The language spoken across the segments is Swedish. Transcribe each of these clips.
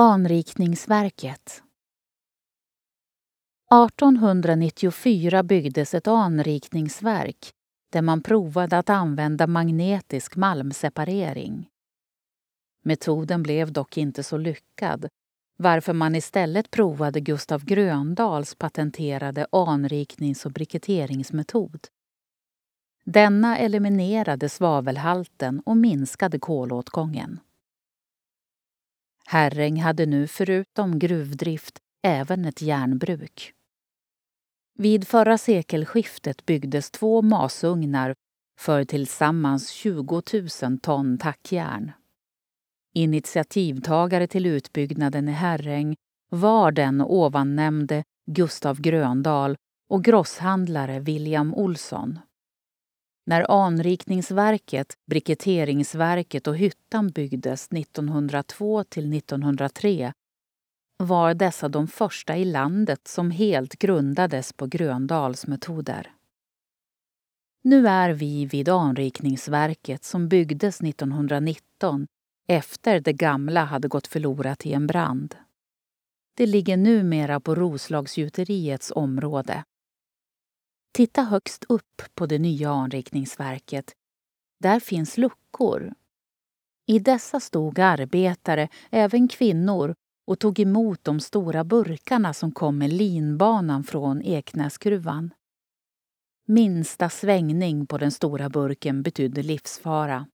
Anrikningsverket 1894 byggdes ett anrikningsverk där man provade att använda magnetisk malmseparering. Metoden blev dock inte så lyckad varför man istället provade Gustav Gröndals patenterade anriknings och briketteringsmetod. Denna eliminerade svavelhalten och minskade kolåtgången. Herräng hade nu förutom gruvdrift även ett järnbruk. Vid förra sekelskiftet byggdes två masugnar för tillsammans 20 000 ton tackjärn. Initiativtagare till utbyggnaden i Herräng var den ovannämnde Gustav Gröndal och grosshandlare William Olsson. När anrikningsverket, briketteringsverket och hyttan byggdes 1902 till 1903 var dessa de första i landet som helt grundades på Gröndals metoder. Nu är vi vid anrikningsverket som byggdes 1919 efter det gamla hade gått förlorat i en brand. Det ligger numera på Roslagsgjuteriets område. Titta högst upp på det nya anrikningsverket. Där finns luckor. I dessa stod arbetare, även kvinnor, och tog emot de stora burkarna som kom med linbanan från Eknäsgruvan. Minsta svängning på den stora burken betydde livsfara.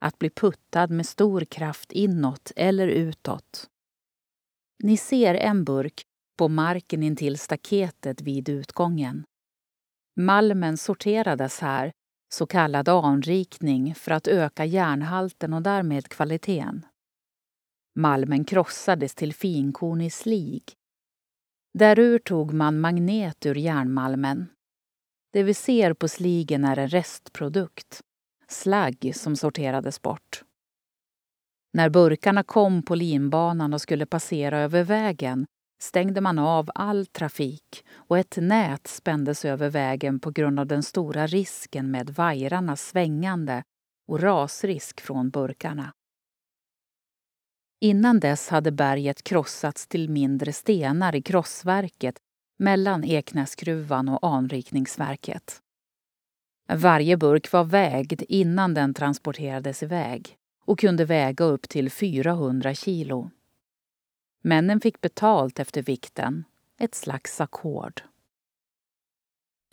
Att bli puttad med stor kraft inåt eller utåt. Ni ser en burk på marken intill staketet vid utgången. Malmen sorterades här, så kallad anrikning, för att öka järnhalten och därmed kvaliteten. Malmen krossades till finkornig slig. Därur tog man magnet ur järnmalmen. Det vi ser på sligen är en restprodukt, slagg som sorterades bort. När burkarna kom på linbanan och skulle passera över vägen stängde man av all trafik och ett nät spändes över vägen på grund av den stora risken med vajrarnas svängande och rasrisk från burkarna. Innan dess hade berget krossats till mindre stenar i krossverket mellan Eknäsgruvan och anrikningsverket. Varje burk var vägd innan den transporterades iväg och kunde väga upp till 400 kilo. Männen fick betalt efter vikten, ett slags ackord.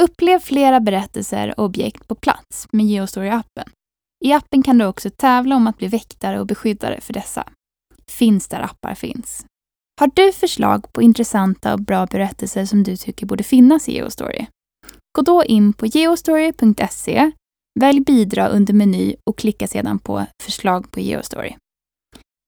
Upplev flera berättelser och objekt på plats med Geostory-appen. I appen kan du också tävla om att bli väktare och beskyddare för dessa finns där appar finns. Har du förslag på intressanta och bra berättelser som du tycker borde finnas i Geostory? Gå då in på geostory.se, välj bidra under meny och klicka sedan på förslag på Geostory.